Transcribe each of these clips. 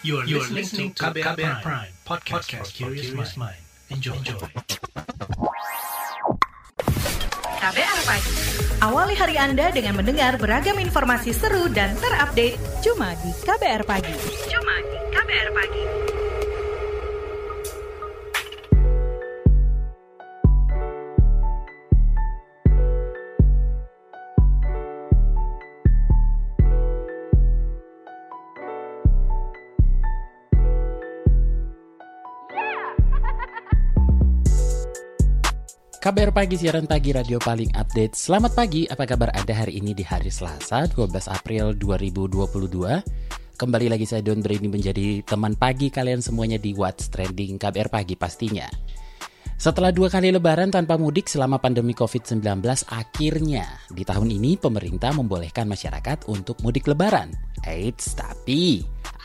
You are, you are listening to KBR, KBR Prime, Prime podcast, podcast for curious mind. Enjoy. Enjoy. KBR Pagi. Awali hari Anda dengan mendengar beragam informasi seru dan terupdate cuma di KBR Pagi. Cuma di KBR Pagi. KBR Pagi, siaran pagi radio paling update. Selamat pagi, apa kabar Anda hari ini di hari Selasa, 12 April 2022? Kembali lagi saya Don Brady menjadi teman pagi kalian semuanya di What's Trending KBR Pagi pastinya. Setelah dua kali lebaran tanpa mudik selama pandemi COVID-19, akhirnya di tahun ini pemerintah membolehkan masyarakat untuk mudik lebaran. Eits, tapi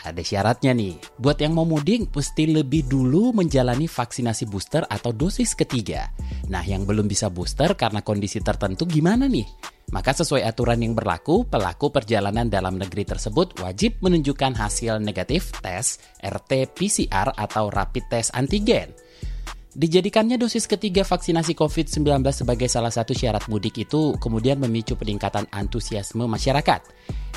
ada syaratnya nih. Buat yang mau mudik, mesti lebih dulu menjalani vaksinasi booster atau dosis ketiga. Nah, yang belum bisa booster karena kondisi tertentu gimana nih? Maka sesuai aturan yang berlaku, pelaku perjalanan dalam negeri tersebut wajib menunjukkan hasil negatif tes RT-PCR atau rapid test antigen. Dijadikannya dosis ketiga vaksinasi COVID-19 sebagai salah satu syarat mudik itu kemudian memicu peningkatan antusiasme masyarakat.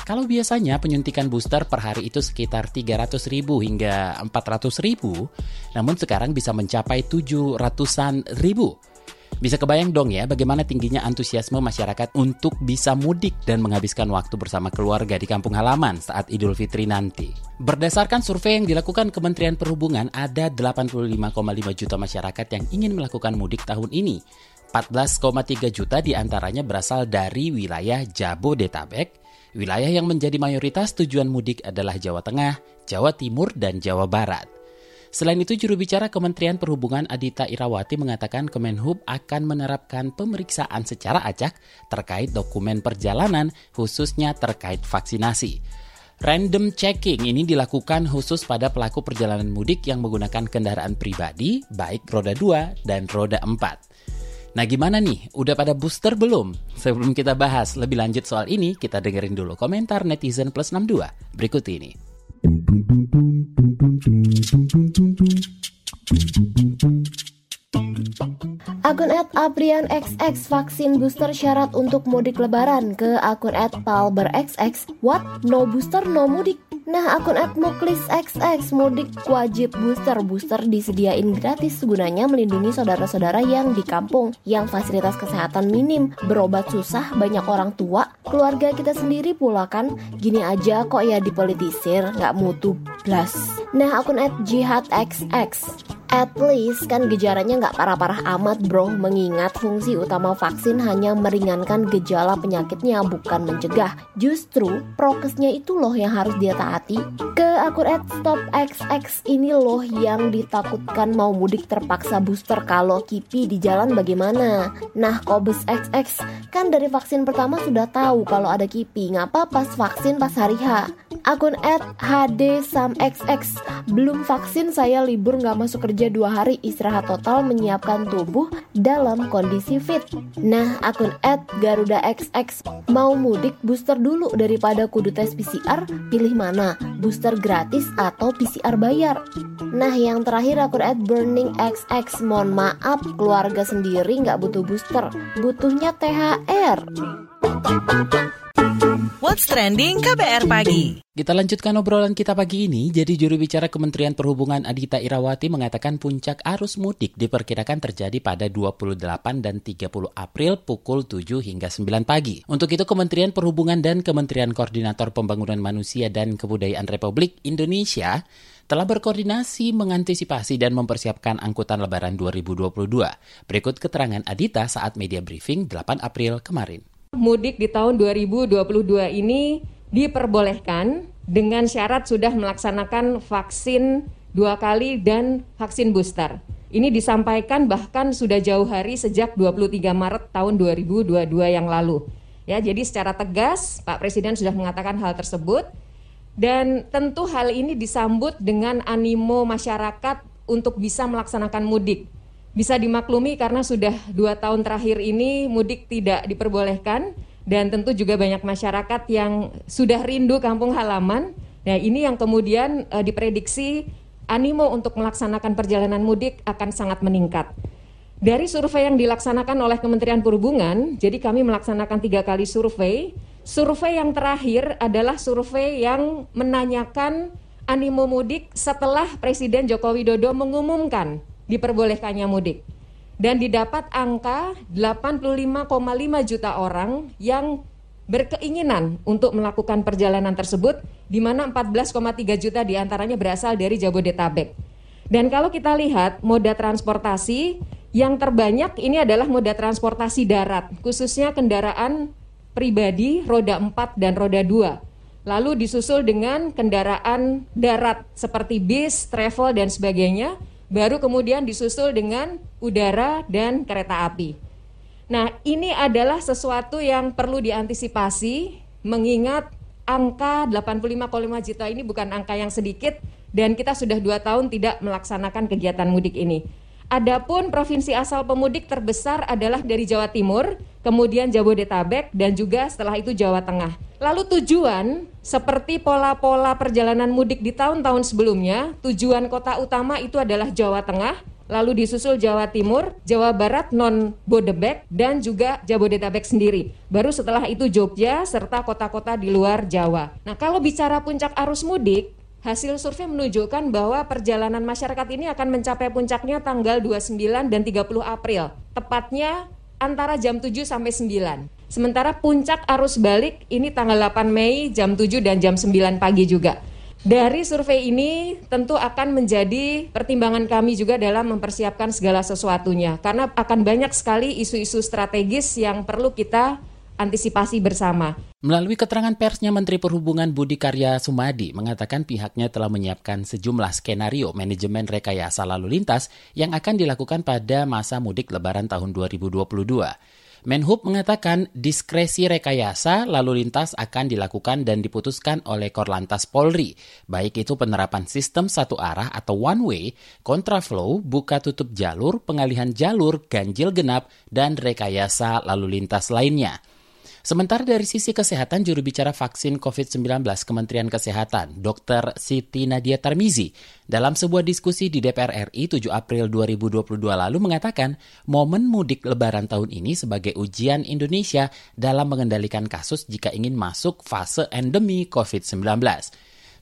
Kalau biasanya penyuntikan booster per hari itu sekitar 300 ribu hingga 400 ribu, namun sekarang bisa mencapai 700-an ribu. Bisa kebayang dong ya bagaimana tingginya antusiasme masyarakat untuk bisa mudik dan menghabiskan waktu bersama keluarga di kampung halaman saat Idul Fitri nanti. Berdasarkan survei yang dilakukan Kementerian Perhubungan, ada 85,5 juta masyarakat yang ingin melakukan mudik tahun ini. 14,3 juta di antaranya berasal dari wilayah Jabodetabek, wilayah yang menjadi mayoritas tujuan mudik adalah Jawa Tengah, Jawa Timur, dan Jawa Barat. Selain itu, juru bicara Kementerian Perhubungan Adita Irawati mengatakan Kemenhub akan menerapkan pemeriksaan secara acak terkait dokumen perjalanan, khususnya terkait vaksinasi. Random checking ini dilakukan khusus pada pelaku perjalanan mudik yang menggunakan kendaraan pribadi, baik roda 2 dan roda 4. Nah gimana nih, udah pada booster belum? Sebelum kita bahas lebih lanjut soal ini, kita dengerin dulu komentar netizen plus 62 berikut ini. Akun at Aprian XX vaksin booster syarat untuk mudik lebaran ke akun at XX. What? No booster, no mudik? Nah, akun at Muklis XX mudik wajib booster. Booster disediain gratis gunanya melindungi saudara-saudara yang di kampung yang fasilitas kesehatan minim, berobat susah, banyak orang tua, keluarga kita sendiri pula kan. Gini aja kok ya dipolitisir, nggak mutu plus. Nah, akun at Jihad XX At least kan gejalanya nggak parah-parah amat bro. Mengingat fungsi utama vaksin hanya meringankan gejala penyakitnya bukan mencegah. Justru prokesnya itu loh yang harus dia taati. Ke akun at stop XX ini loh yang ditakutkan mau mudik terpaksa booster Kalau kipi di jalan bagaimana. Nah kobes XX kan dari vaksin pertama sudah tahu kalau ada kipi. Ngapa pas vaksin pas hari H. Akun at HD Sam XX Belum vaksin saya libur nggak masuk kerja kerja dua hari istirahat total menyiapkan tubuh dalam kondisi fit. Nah, akun at Garuda XX mau mudik booster dulu daripada kudu tes PCR, pilih mana? Booster gratis atau PCR bayar? Nah, yang terakhir akun at Burning XX mohon maaf keluarga sendiri nggak butuh booster, butuhnya THR. What's Trending KBR Pagi. Kita lanjutkan obrolan kita pagi ini. Jadi juru bicara Kementerian Perhubungan Adita Irawati mengatakan puncak arus mudik diperkirakan terjadi pada 28 dan 30 April pukul 7 hingga 9 pagi. Untuk itu Kementerian Perhubungan dan Kementerian Koordinator Pembangunan Manusia dan Kebudayaan Republik Indonesia telah berkoordinasi mengantisipasi dan mempersiapkan angkutan lebaran 2022. Berikut keterangan Adita saat media briefing 8 April kemarin. Mudik di tahun 2022 ini diperbolehkan dengan syarat sudah melaksanakan vaksin dua kali dan vaksin booster. Ini disampaikan bahkan sudah jauh hari sejak 23 Maret tahun 2022 yang lalu. Ya, jadi secara tegas Pak Presiden sudah mengatakan hal tersebut dan tentu hal ini disambut dengan animo masyarakat untuk bisa melaksanakan mudik bisa dimaklumi karena sudah dua tahun terakhir ini mudik tidak diperbolehkan dan tentu juga banyak masyarakat yang sudah rindu kampung halaman Nah, ini yang kemudian uh, diprediksi animo untuk melaksanakan perjalanan mudik akan sangat meningkat. Dari survei yang dilaksanakan oleh Kementerian Perhubungan, jadi kami melaksanakan tiga kali survei. Survei yang terakhir adalah survei yang menanyakan animo mudik setelah Presiden Joko Widodo mengumumkan diperbolehkannya mudik. Dan didapat angka 85,5 juta orang yang berkeinginan untuk melakukan perjalanan tersebut, di mana 14,3 juta di antaranya berasal dari Jabodetabek. Dan kalau kita lihat moda transportasi, yang terbanyak ini adalah moda transportasi darat, khususnya kendaraan pribadi roda 4 dan roda 2. Lalu disusul dengan kendaraan darat seperti bis, travel, dan sebagainya. Baru kemudian disusul dengan udara dan kereta api. Nah, ini adalah sesuatu yang perlu diantisipasi mengingat angka 85,5 juta ini bukan angka yang sedikit dan kita sudah dua tahun tidak melaksanakan kegiatan mudik ini. Adapun provinsi asal pemudik terbesar adalah dari Jawa Timur, kemudian Jabodetabek, dan juga setelah itu Jawa Tengah. Lalu tujuan seperti pola-pola perjalanan mudik di tahun-tahun sebelumnya, tujuan kota utama itu adalah Jawa Tengah, lalu disusul Jawa Timur, Jawa Barat non Bodebek dan juga Jabodetabek sendiri. Baru setelah itu Jogja serta kota-kota di luar Jawa. Nah, kalau bicara puncak arus mudik, hasil survei menunjukkan bahwa perjalanan masyarakat ini akan mencapai puncaknya tanggal 29 dan 30 April, tepatnya antara jam 7 sampai 9. Sementara puncak arus balik ini tanggal 8 Mei jam 7 dan jam 9 pagi juga. Dari survei ini tentu akan menjadi pertimbangan kami juga dalam mempersiapkan segala sesuatunya karena akan banyak sekali isu-isu strategis yang perlu kita antisipasi bersama. Melalui keterangan persnya Menteri Perhubungan Budi Karya Sumadi mengatakan pihaknya telah menyiapkan sejumlah skenario manajemen rekayasa lalu lintas yang akan dilakukan pada masa mudik lebaran tahun 2022. Menhub mengatakan diskresi rekayasa lalu lintas akan dilakukan dan diputuskan oleh Korlantas Polri, baik itu penerapan sistem satu arah atau one way, kontraflow, buka tutup jalur, pengalihan jalur, ganjil genap, dan rekayasa lalu lintas lainnya. Sementara dari sisi kesehatan, juru bicara vaksin COVID-19 Kementerian Kesehatan, Dr. Siti Nadia Tarmizi, dalam sebuah diskusi di DPR RI 7 April 2022 lalu mengatakan momen mudik lebaran tahun ini sebagai ujian Indonesia dalam mengendalikan kasus jika ingin masuk fase endemi COVID-19.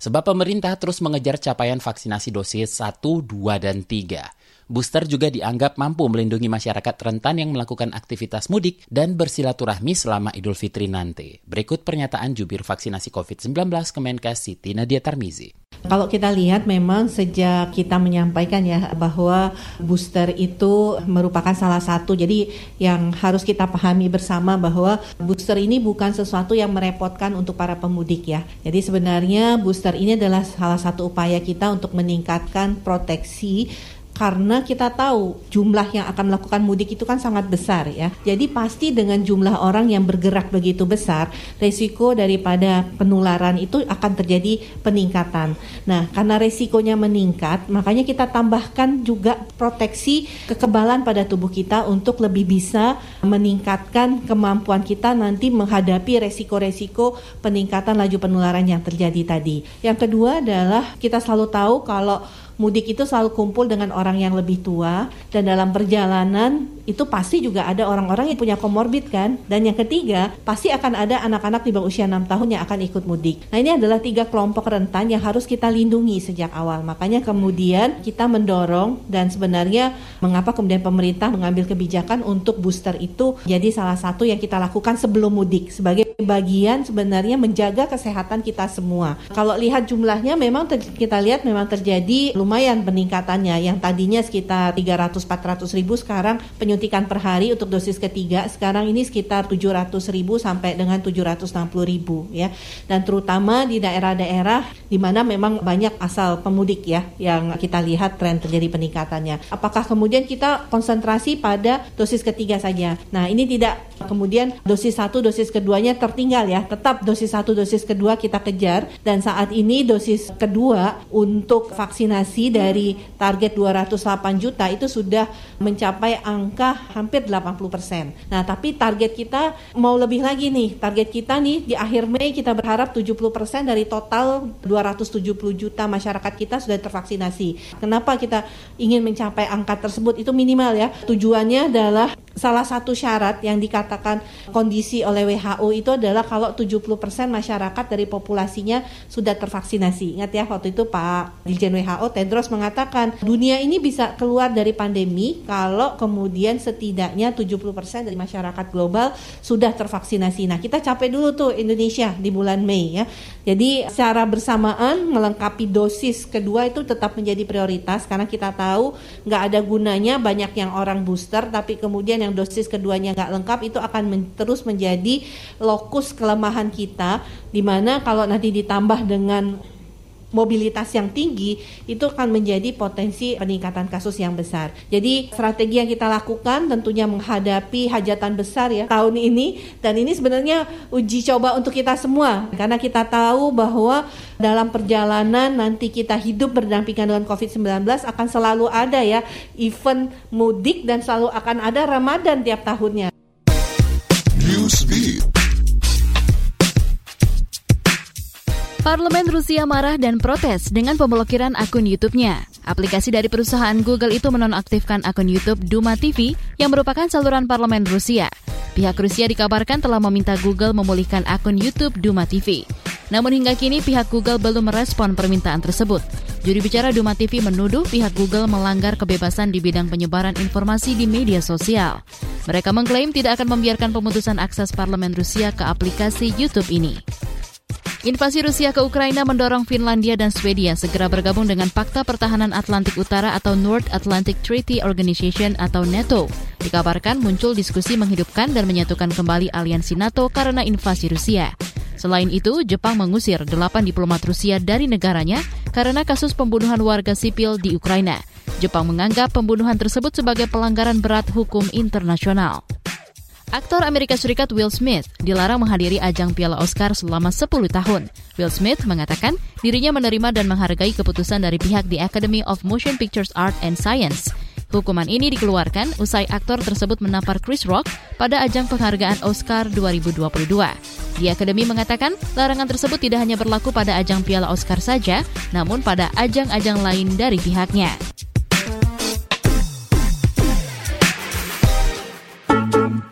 Sebab pemerintah terus mengejar capaian vaksinasi dosis 1, 2, dan 3. Booster juga dianggap mampu melindungi masyarakat rentan yang melakukan aktivitas mudik dan bersilaturahmi selama Idul Fitri nanti. Berikut pernyataan jubir vaksinasi COVID-19 Kemenkes Siti Nadia Tarmizi. Kalau kita lihat memang sejak kita menyampaikan ya bahwa booster itu merupakan salah satu jadi yang harus kita pahami bersama bahwa booster ini bukan sesuatu yang merepotkan untuk para pemudik ya. Jadi sebenarnya booster ini adalah salah satu upaya kita untuk meningkatkan proteksi karena kita tahu jumlah yang akan melakukan mudik itu kan sangat besar ya. Jadi pasti dengan jumlah orang yang bergerak begitu besar, resiko daripada penularan itu akan terjadi peningkatan. Nah, karena resikonya meningkat, makanya kita tambahkan juga proteksi kekebalan pada tubuh kita untuk lebih bisa meningkatkan kemampuan kita nanti menghadapi resiko-resiko peningkatan laju penularan yang terjadi tadi. Yang kedua adalah kita selalu tahu kalau mudik itu selalu kumpul dengan orang yang lebih tua dan dalam perjalanan itu pasti juga ada orang-orang yang punya komorbid kan dan yang ketiga pasti akan ada anak-anak di bawah usia 6 tahun yang akan ikut mudik. Nah ini adalah tiga kelompok rentan yang harus kita lindungi sejak awal. Makanya kemudian kita mendorong dan sebenarnya mengapa kemudian pemerintah mengambil kebijakan untuk booster itu jadi salah satu yang kita lakukan sebelum mudik sebagai bagian sebenarnya menjaga kesehatan kita semua. Kalau lihat jumlahnya memang kita lihat memang terjadi lumayan peningkatannya yang tadinya sekitar 300-400 ribu sekarang penyuntikan per hari untuk dosis ketiga sekarang ini sekitar 700 ribu sampai dengan 760 ribu ya. Dan terutama di daerah-daerah di mana memang banyak asal pemudik ya yang kita lihat tren terjadi peningkatannya. Apakah kemudian kita konsentrasi pada dosis ketiga saja? Nah ini tidak kemudian dosis satu dosis keduanya tertinggal ya. Tetap dosis satu dosis kedua kita kejar. Dan saat ini dosis kedua untuk vaksinasi dari target 208 juta itu sudah mencapai angka sudah hampir 80%. Nah, tapi target kita mau lebih lagi nih. Target kita nih di akhir Mei kita berharap 70% dari total 270 juta masyarakat kita sudah tervaksinasi. Kenapa kita ingin mencapai angka tersebut? Itu minimal ya. Tujuannya adalah salah satu syarat yang dikatakan kondisi oleh WHO itu adalah kalau 70% masyarakat dari populasinya sudah tervaksinasi. Ingat ya waktu itu Pak Dirjen WHO Tedros mengatakan dunia ini bisa keluar dari pandemi kalau kemudian setidaknya 70% dari masyarakat global sudah tervaksinasi. Nah, kita capai dulu tuh Indonesia di bulan Mei ya. Jadi secara bersamaan melengkapi dosis kedua itu tetap menjadi prioritas karena kita tahu nggak ada gunanya banyak yang orang booster tapi kemudian yang dosis keduanya nggak lengkap itu akan men terus menjadi lokus kelemahan kita di mana kalau nanti ditambah dengan mobilitas yang tinggi itu akan menjadi potensi peningkatan kasus yang besar. Jadi strategi yang kita lakukan tentunya menghadapi hajatan besar ya tahun ini dan ini sebenarnya uji coba untuk kita semua karena kita tahu bahwa dalam perjalanan nanti kita hidup berdampingan dengan COVID-19 akan selalu ada ya event mudik dan selalu akan ada Ramadan tiap tahunnya. Parlemen Rusia marah dan protes dengan pemblokiran akun YouTube-nya. Aplikasi dari perusahaan Google itu menonaktifkan akun YouTube Duma TV yang merupakan saluran parlemen Rusia. Pihak Rusia dikabarkan telah meminta Google memulihkan akun YouTube Duma TV. Namun hingga kini pihak Google belum merespon permintaan tersebut. Juri bicara Duma TV menuduh pihak Google melanggar kebebasan di bidang penyebaran informasi di media sosial. Mereka mengklaim tidak akan membiarkan pemutusan akses parlemen Rusia ke aplikasi YouTube ini. Invasi Rusia ke Ukraina mendorong Finlandia dan Swedia segera bergabung dengan Pakta Pertahanan Atlantik Utara atau North Atlantic Treaty Organization atau NATO. Dikabarkan muncul diskusi menghidupkan dan menyatukan kembali aliansi NATO karena invasi Rusia. Selain itu, Jepang mengusir delapan diplomat Rusia dari negaranya karena kasus pembunuhan warga sipil di Ukraina. Jepang menganggap pembunuhan tersebut sebagai pelanggaran berat hukum internasional. Aktor Amerika Serikat Will Smith dilarang menghadiri ajang Piala Oscar selama 10 tahun. Will Smith mengatakan dirinya menerima dan menghargai keputusan dari pihak The Academy of Motion Pictures Art and Science. Hukuman ini dikeluarkan usai aktor tersebut menampar Chris Rock pada ajang penghargaan Oscar 2022. The Academy mengatakan larangan tersebut tidak hanya berlaku pada ajang Piala Oscar saja, namun pada ajang-ajang lain dari pihaknya.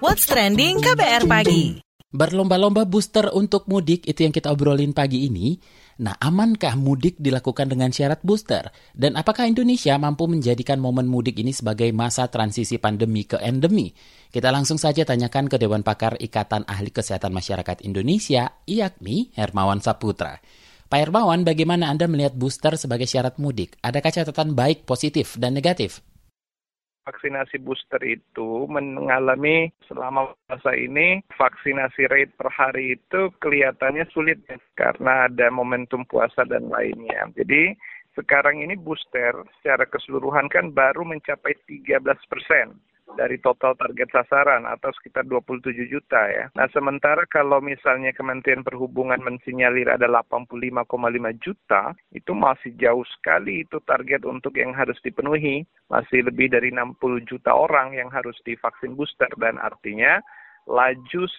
What's Trending KBR Pagi. Berlomba-lomba booster untuk mudik itu yang kita obrolin pagi ini. Nah, amankah mudik dilakukan dengan syarat booster? Dan apakah Indonesia mampu menjadikan momen mudik ini sebagai masa transisi pandemi ke endemi? Kita langsung saja tanyakan ke Dewan Pakar Ikatan Ahli Kesehatan Masyarakat Indonesia, IAKMI, Hermawan Saputra. Pak Hermawan, bagaimana Anda melihat booster sebagai syarat mudik? Adakah catatan baik, positif, dan negatif? Vaksinasi booster itu mengalami selama masa ini vaksinasi rate per hari itu kelihatannya sulit karena ada momentum puasa dan lainnya. Jadi sekarang ini booster secara keseluruhan kan baru mencapai 13 persen dari total target sasaran atau sekitar 27 juta ya. Nah, sementara kalau misalnya Kementerian Perhubungan mensinyalir ada 85,5 juta, itu masih jauh sekali itu target untuk yang harus dipenuhi. Masih lebih dari 60 juta orang yang harus divaksin booster dan artinya laju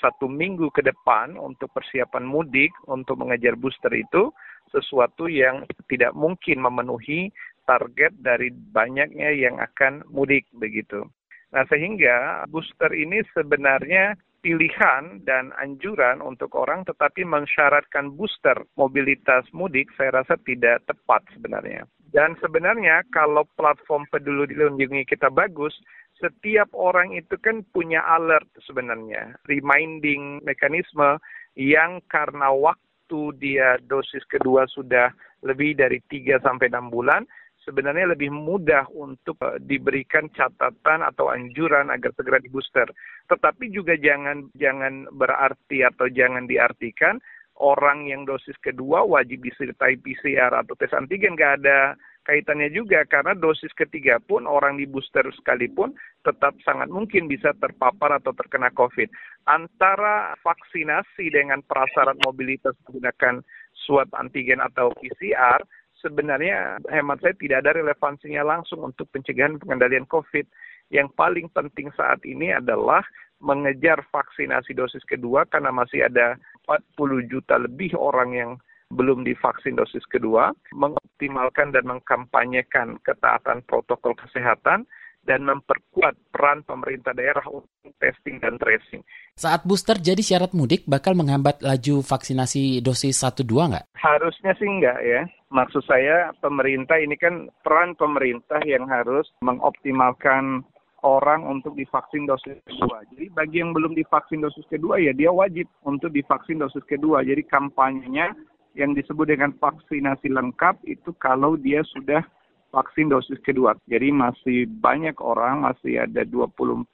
satu minggu ke depan untuk persiapan mudik untuk mengejar booster itu sesuatu yang tidak mungkin memenuhi target dari banyaknya yang akan mudik begitu. Nah, sehingga booster ini sebenarnya pilihan dan anjuran untuk orang tetapi mensyaratkan booster mobilitas mudik saya rasa tidak tepat sebenarnya. Dan sebenarnya kalau platform peduli lindungi kita bagus, setiap orang itu kan punya alert sebenarnya, reminding mekanisme yang karena waktu dia dosis kedua sudah lebih dari 3 sampai 6 bulan, sebenarnya lebih mudah untuk uh, diberikan catatan atau anjuran agar segera di booster. Tetapi juga jangan jangan berarti atau jangan diartikan orang yang dosis kedua wajib disertai PCR atau tes antigen nggak ada kaitannya juga karena dosis ketiga pun orang di booster sekalipun tetap sangat mungkin bisa terpapar atau terkena COVID. Antara vaksinasi dengan prasyarat mobilitas menggunakan swab antigen atau PCR sebenarnya hemat saya tidak ada relevansinya langsung untuk pencegahan pengendalian COVID. Yang paling penting saat ini adalah mengejar vaksinasi dosis kedua karena masih ada 40 juta lebih orang yang belum divaksin dosis kedua, mengoptimalkan dan mengkampanyekan ketaatan protokol kesehatan, dan memperkuat peran pemerintah daerah untuk testing dan tracing. Saat booster jadi syarat mudik bakal menghambat laju vaksinasi dosis 1-2 nggak? Harusnya sih nggak ya. Maksud saya pemerintah ini kan peran pemerintah yang harus mengoptimalkan orang untuk divaksin dosis kedua. Jadi bagi yang belum divaksin dosis kedua ya dia wajib untuk divaksin dosis kedua. Jadi kampanyenya yang disebut dengan vaksinasi lengkap itu kalau dia sudah vaksin dosis kedua. Jadi masih banyak orang, masih ada 24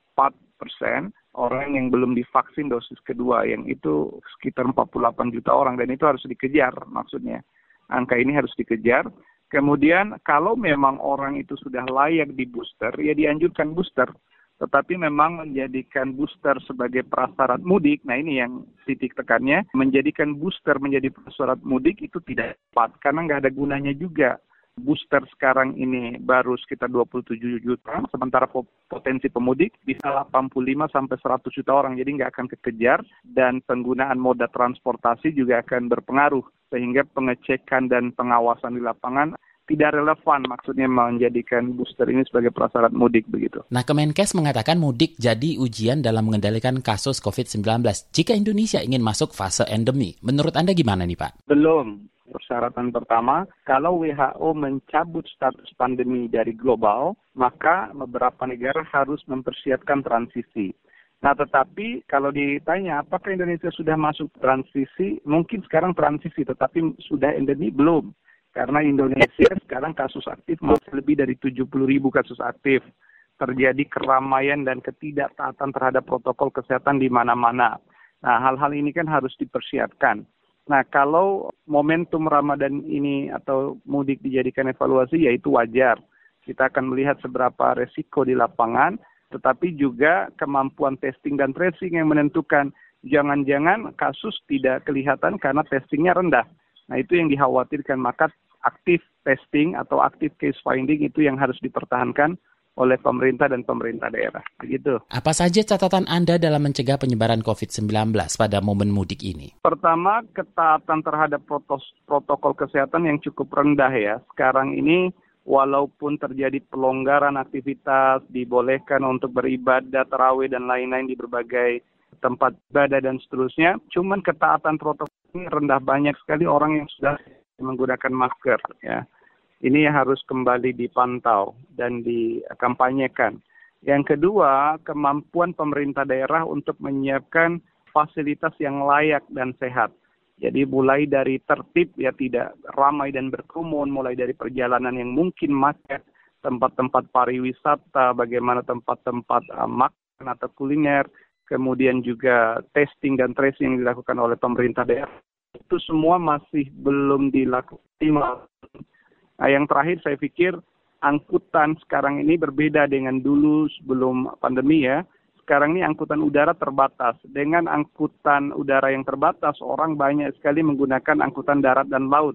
persen orang yang belum divaksin dosis kedua, yang itu sekitar 48 juta orang, dan itu harus dikejar maksudnya. Angka ini harus dikejar. Kemudian kalau memang orang itu sudah layak di booster, ya dianjurkan booster. Tetapi memang menjadikan booster sebagai prasyarat mudik, nah ini yang titik tekannya, menjadikan booster menjadi prasyarat mudik itu tidak tepat, karena nggak ada gunanya juga booster sekarang ini baru sekitar 27 juta, sementara potensi pemudik bisa 85 sampai 100 juta orang, jadi nggak akan kekejar dan penggunaan moda transportasi juga akan berpengaruh sehingga pengecekan dan pengawasan di lapangan tidak relevan maksudnya menjadikan booster ini sebagai prasyarat mudik begitu. Nah, Kemenkes mengatakan mudik jadi ujian dalam mengendalikan kasus COVID-19 jika Indonesia ingin masuk fase endemi. Menurut Anda gimana nih Pak? Belum persyaratan pertama, kalau WHO mencabut status pandemi dari global, maka beberapa negara harus mempersiapkan transisi. Nah, tetapi kalau ditanya apakah Indonesia sudah masuk transisi, mungkin sekarang transisi, tetapi sudah endemi belum. Karena Indonesia sekarang kasus aktif masih lebih dari 70 ribu kasus aktif. Terjadi keramaian dan ketidaktaatan terhadap protokol kesehatan di mana-mana. Nah, hal-hal ini kan harus dipersiapkan. Nah, kalau momentum Ramadan ini atau mudik dijadikan evaluasi, ya itu wajar. Kita akan melihat seberapa resiko di lapangan, tetapi juga kemampuan testing dan tracing yang menentukan. Jangan-jangan kasus tidak kelihatan karena testingnya rendah. Nah, itu yang dikhawatirkan. Maka aktif testing atau aktif case finding itu yang harus dipertahankan oleh pemerintah dan pemerintah daerah. Begitu. Apa saja catatan Anda dalam mencegah penyebaran COVID-19 pada momen mudik ini? Pertama, ketaatan terhadap protokol kesehatan yang cukup rendah ya. Sekarang ini walaupun terjadi pelonggaran aktivitas, dibolehkan untuk beribadah, terawih, dan lain-lain di berbagai tempat ibadah dan seterusnya, cuman ketaatan protokol ini rendah banyak sekali orang yang sudah menggunakan masker ya ini harus kembali dipantau dan dikampanyekan. Yang kedua, kemampuan pemerintah daerah untuk menyiapkan fasilitas yang layak dan sehat. Jadi mulai dari tertib ya tidak ramai dan berkerumun, mulai dari perjalanan yang mungkin macet, tempat-tempat pariwisata, bagaimana tempat-tempat uh, makan atau kuliner, kemudian juga testing dan tracing yang dilakukan oleh pemerintah daerah. Itu semua masih belum dilakukan Nah, yang terakhir saya pikir angkutan sekarang ini berbeda dengan dulu sebelum pandemi ya. Sekarang ini angkutan udara terbatas. Dengan angkutan udara yang terbatas, orang banyak sekali menggunakan angkutan darat dan laut.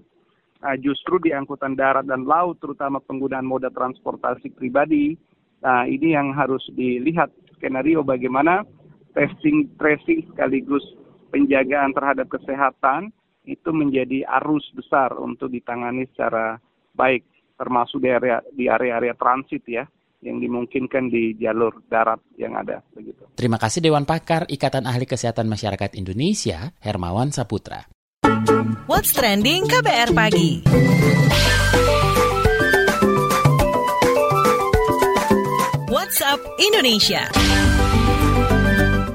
Nah, justru di angkutan darat dan laut, terutama penggunaan moda transportasi pribadi, nah ini yang harus dilihat skenario bagaimana testing, tracing sekaligus penjagaan terhadap kesehatan itu menjadi arus besar untuk ditangani secara baik termasuk di area di area-area transit ya yang dimungkinkan di jalur darat yang ada begitu. Terima kasih Dewan Pakar Ikatan Ahli Kesehatan Masyarakat Indonesia, Hermawan Saputra. What's trending KBR pagi? WhatsApp Indonesia.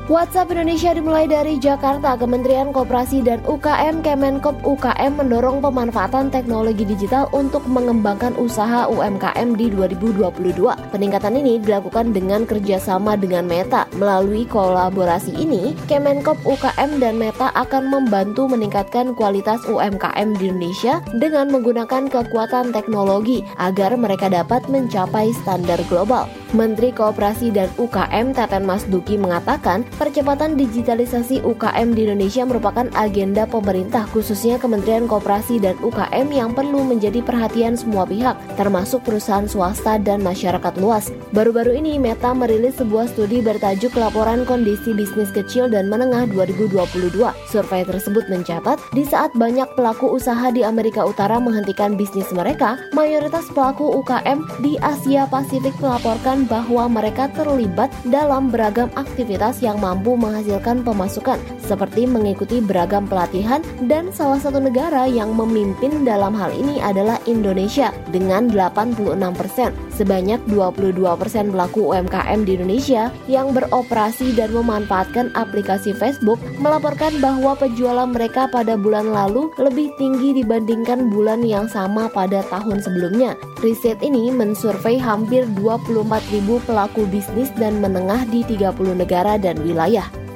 WhatsApp Indonesia dimulai dari Jakarta. Kementerian Koperasi dan UKM Kemenkop UKM mendorong pemanfaatan teknologi digital untuk mengembangkan usaha UMKM di 2022. Peningkatan ini dilakukan dengan kerjasama dengan Meta. Melalui kolaborasi ini, Kemenkop UKM dan Meta akan membantu meningkatkan kualitas UMKM di Indonesia dengan menggunakan kekuatan teknologi agar mereka dapat mencapai standar global. Menteri Kooperasi dan UKM Teten Mas Duki mengatakan percepatan digitalisasi UKM di Indonesia merupakan agenda pemerintah khususnya Kementerian Kooperasi dan UKM yang perlu menjadi perhatian semua pihak termasuk perusahaan swasta dan masyarakat luas. Baru-baru ini Meta merilis sebuah studi bertajuk Laporan Kondisi Bisnis Kecil dan Menengah 2022. Survei tersebut mencatat di saat banyak pelaku usaha di Amerika Utara menghentikan bisnis mereka, mayoritas pelaku UKM di Asia Pasifik melaporkan bahwa mereka terlibat dalam beragam aktivitas yang mampu menghasilkan pemasukan, seperti mengikuti beragam pelatihan dan salah satu negara yang memimpin dalam hal ini adalah Indonesia dengan 86 persen. Sebanyak 22 persen pelaku UMKM di Indonesia yang beroperasi dan memanfaatkan aplikasi Facebook melaporkan bahwa penjualan mereka pada bulan lalu lebih tinggi dibandingkan bulan yang sama pada tahun sebelumnya. Riset ini mensurvei hampir 24 ribu pelaku bisnis dan menengah di 30 negara dan wilayah.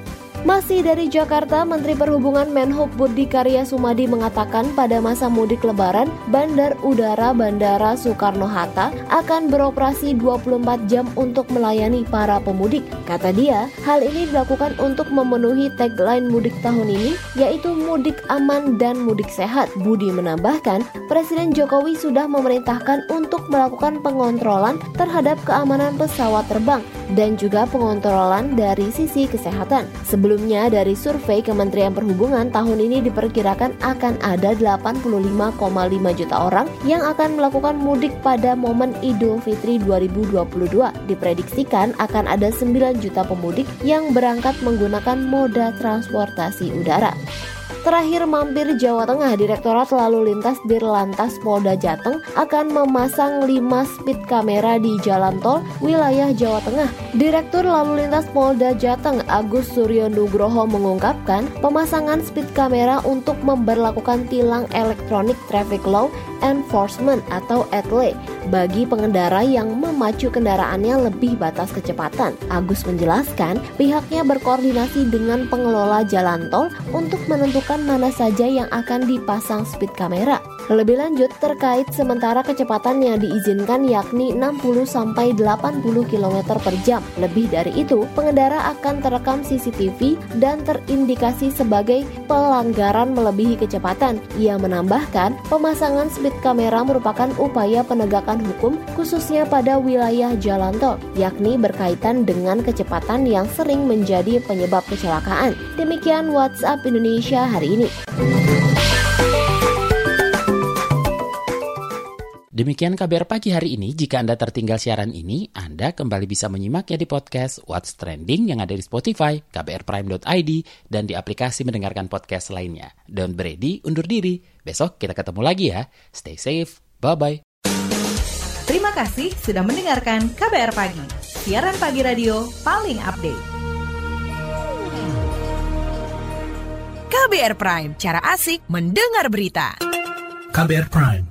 Masih dari Jakarta, Menteri Perhubungan Menhub Budi Karya Sumadi mengatakan pada masa mudik lebaran, Bandar Udara Bandara Soekarno-Hatta akan beroperasi 24 jam untuk melayani para pemudik. Kata dia, hal ini dilakukan untuk memenuhi tagline mudik tahun ini, yaitu mudik aman dan mudik sehat. Budi menambahkan, Presiden Jokowi sudah memerintahkan untuk melakukan pengontrolan terhadap keamanan pesawat terbang dan juga pengontrolan dari sisi kesehatan. Sebelumnya dari survei Kementerian Perhubungan tahun ini diperkirakan akan ada 85,5 juta orang yang akan melakukan mudik pada momen Idul Fitri 2022. Diprediksikan akan ada 9 juta pemudik yang berangkat menggunakan moda transportasi udara. Terakhir mampir Jawa Tengah, Direktorat Lalu Lintas Dirlantas Polda Jateng akan memasang 5 speed kamera di jalan tol wilayah Jawa Tengah. Direktur Lalu Lintas Polda Jateng Agus Suryo Nugroho mengungkapkan pemasangan speed kamera untuk memperlakukan tilang elektronik traffic law enforcement atau ETLE bagi pengendara yang memacu kendaraannya lebih batas kecepatan. Agus menjelaskan pihaknya berkoordinasi dengan pengelola jalan tol untuk menentukan mana saja yang akan dipasang speed kamera. Lebih lanjut terkait sementara kecepatan yang diizinkan yakni 60 sampai 80 km per jam. Lebih dari itu, pengendara akan terekam CCTV dan terindikasi sebagai pelanggaran melebihi kecepatan. Ia menambahkan, pemasangan speed kamera merupakan upaya penegakan hukum khususnya pada wilayah jalan tol, yakni berkaitan dengan kecepatan yang sering menjadi penyebab kecelakaan. Demikian WhatsApp Indonesia hari ini. Demikian KBR pagi hari ini. Jika Anda tertinggal siaran ini, Anda kembali bisa menyimaknya di podcast What's Trending yang ada di Spotify, kbrprime.id, dan di aplikasi mendengarkan podcast lainnya. Don't ready, undur diri. Besok kita ketemu lagi ya. Stay safe. Bye-bye. Terima kasih sudah mendengarkan KBR Pagi, siaran pagi radio paling update. KBR Prime, cara asik mendengar berita. KBR Prime,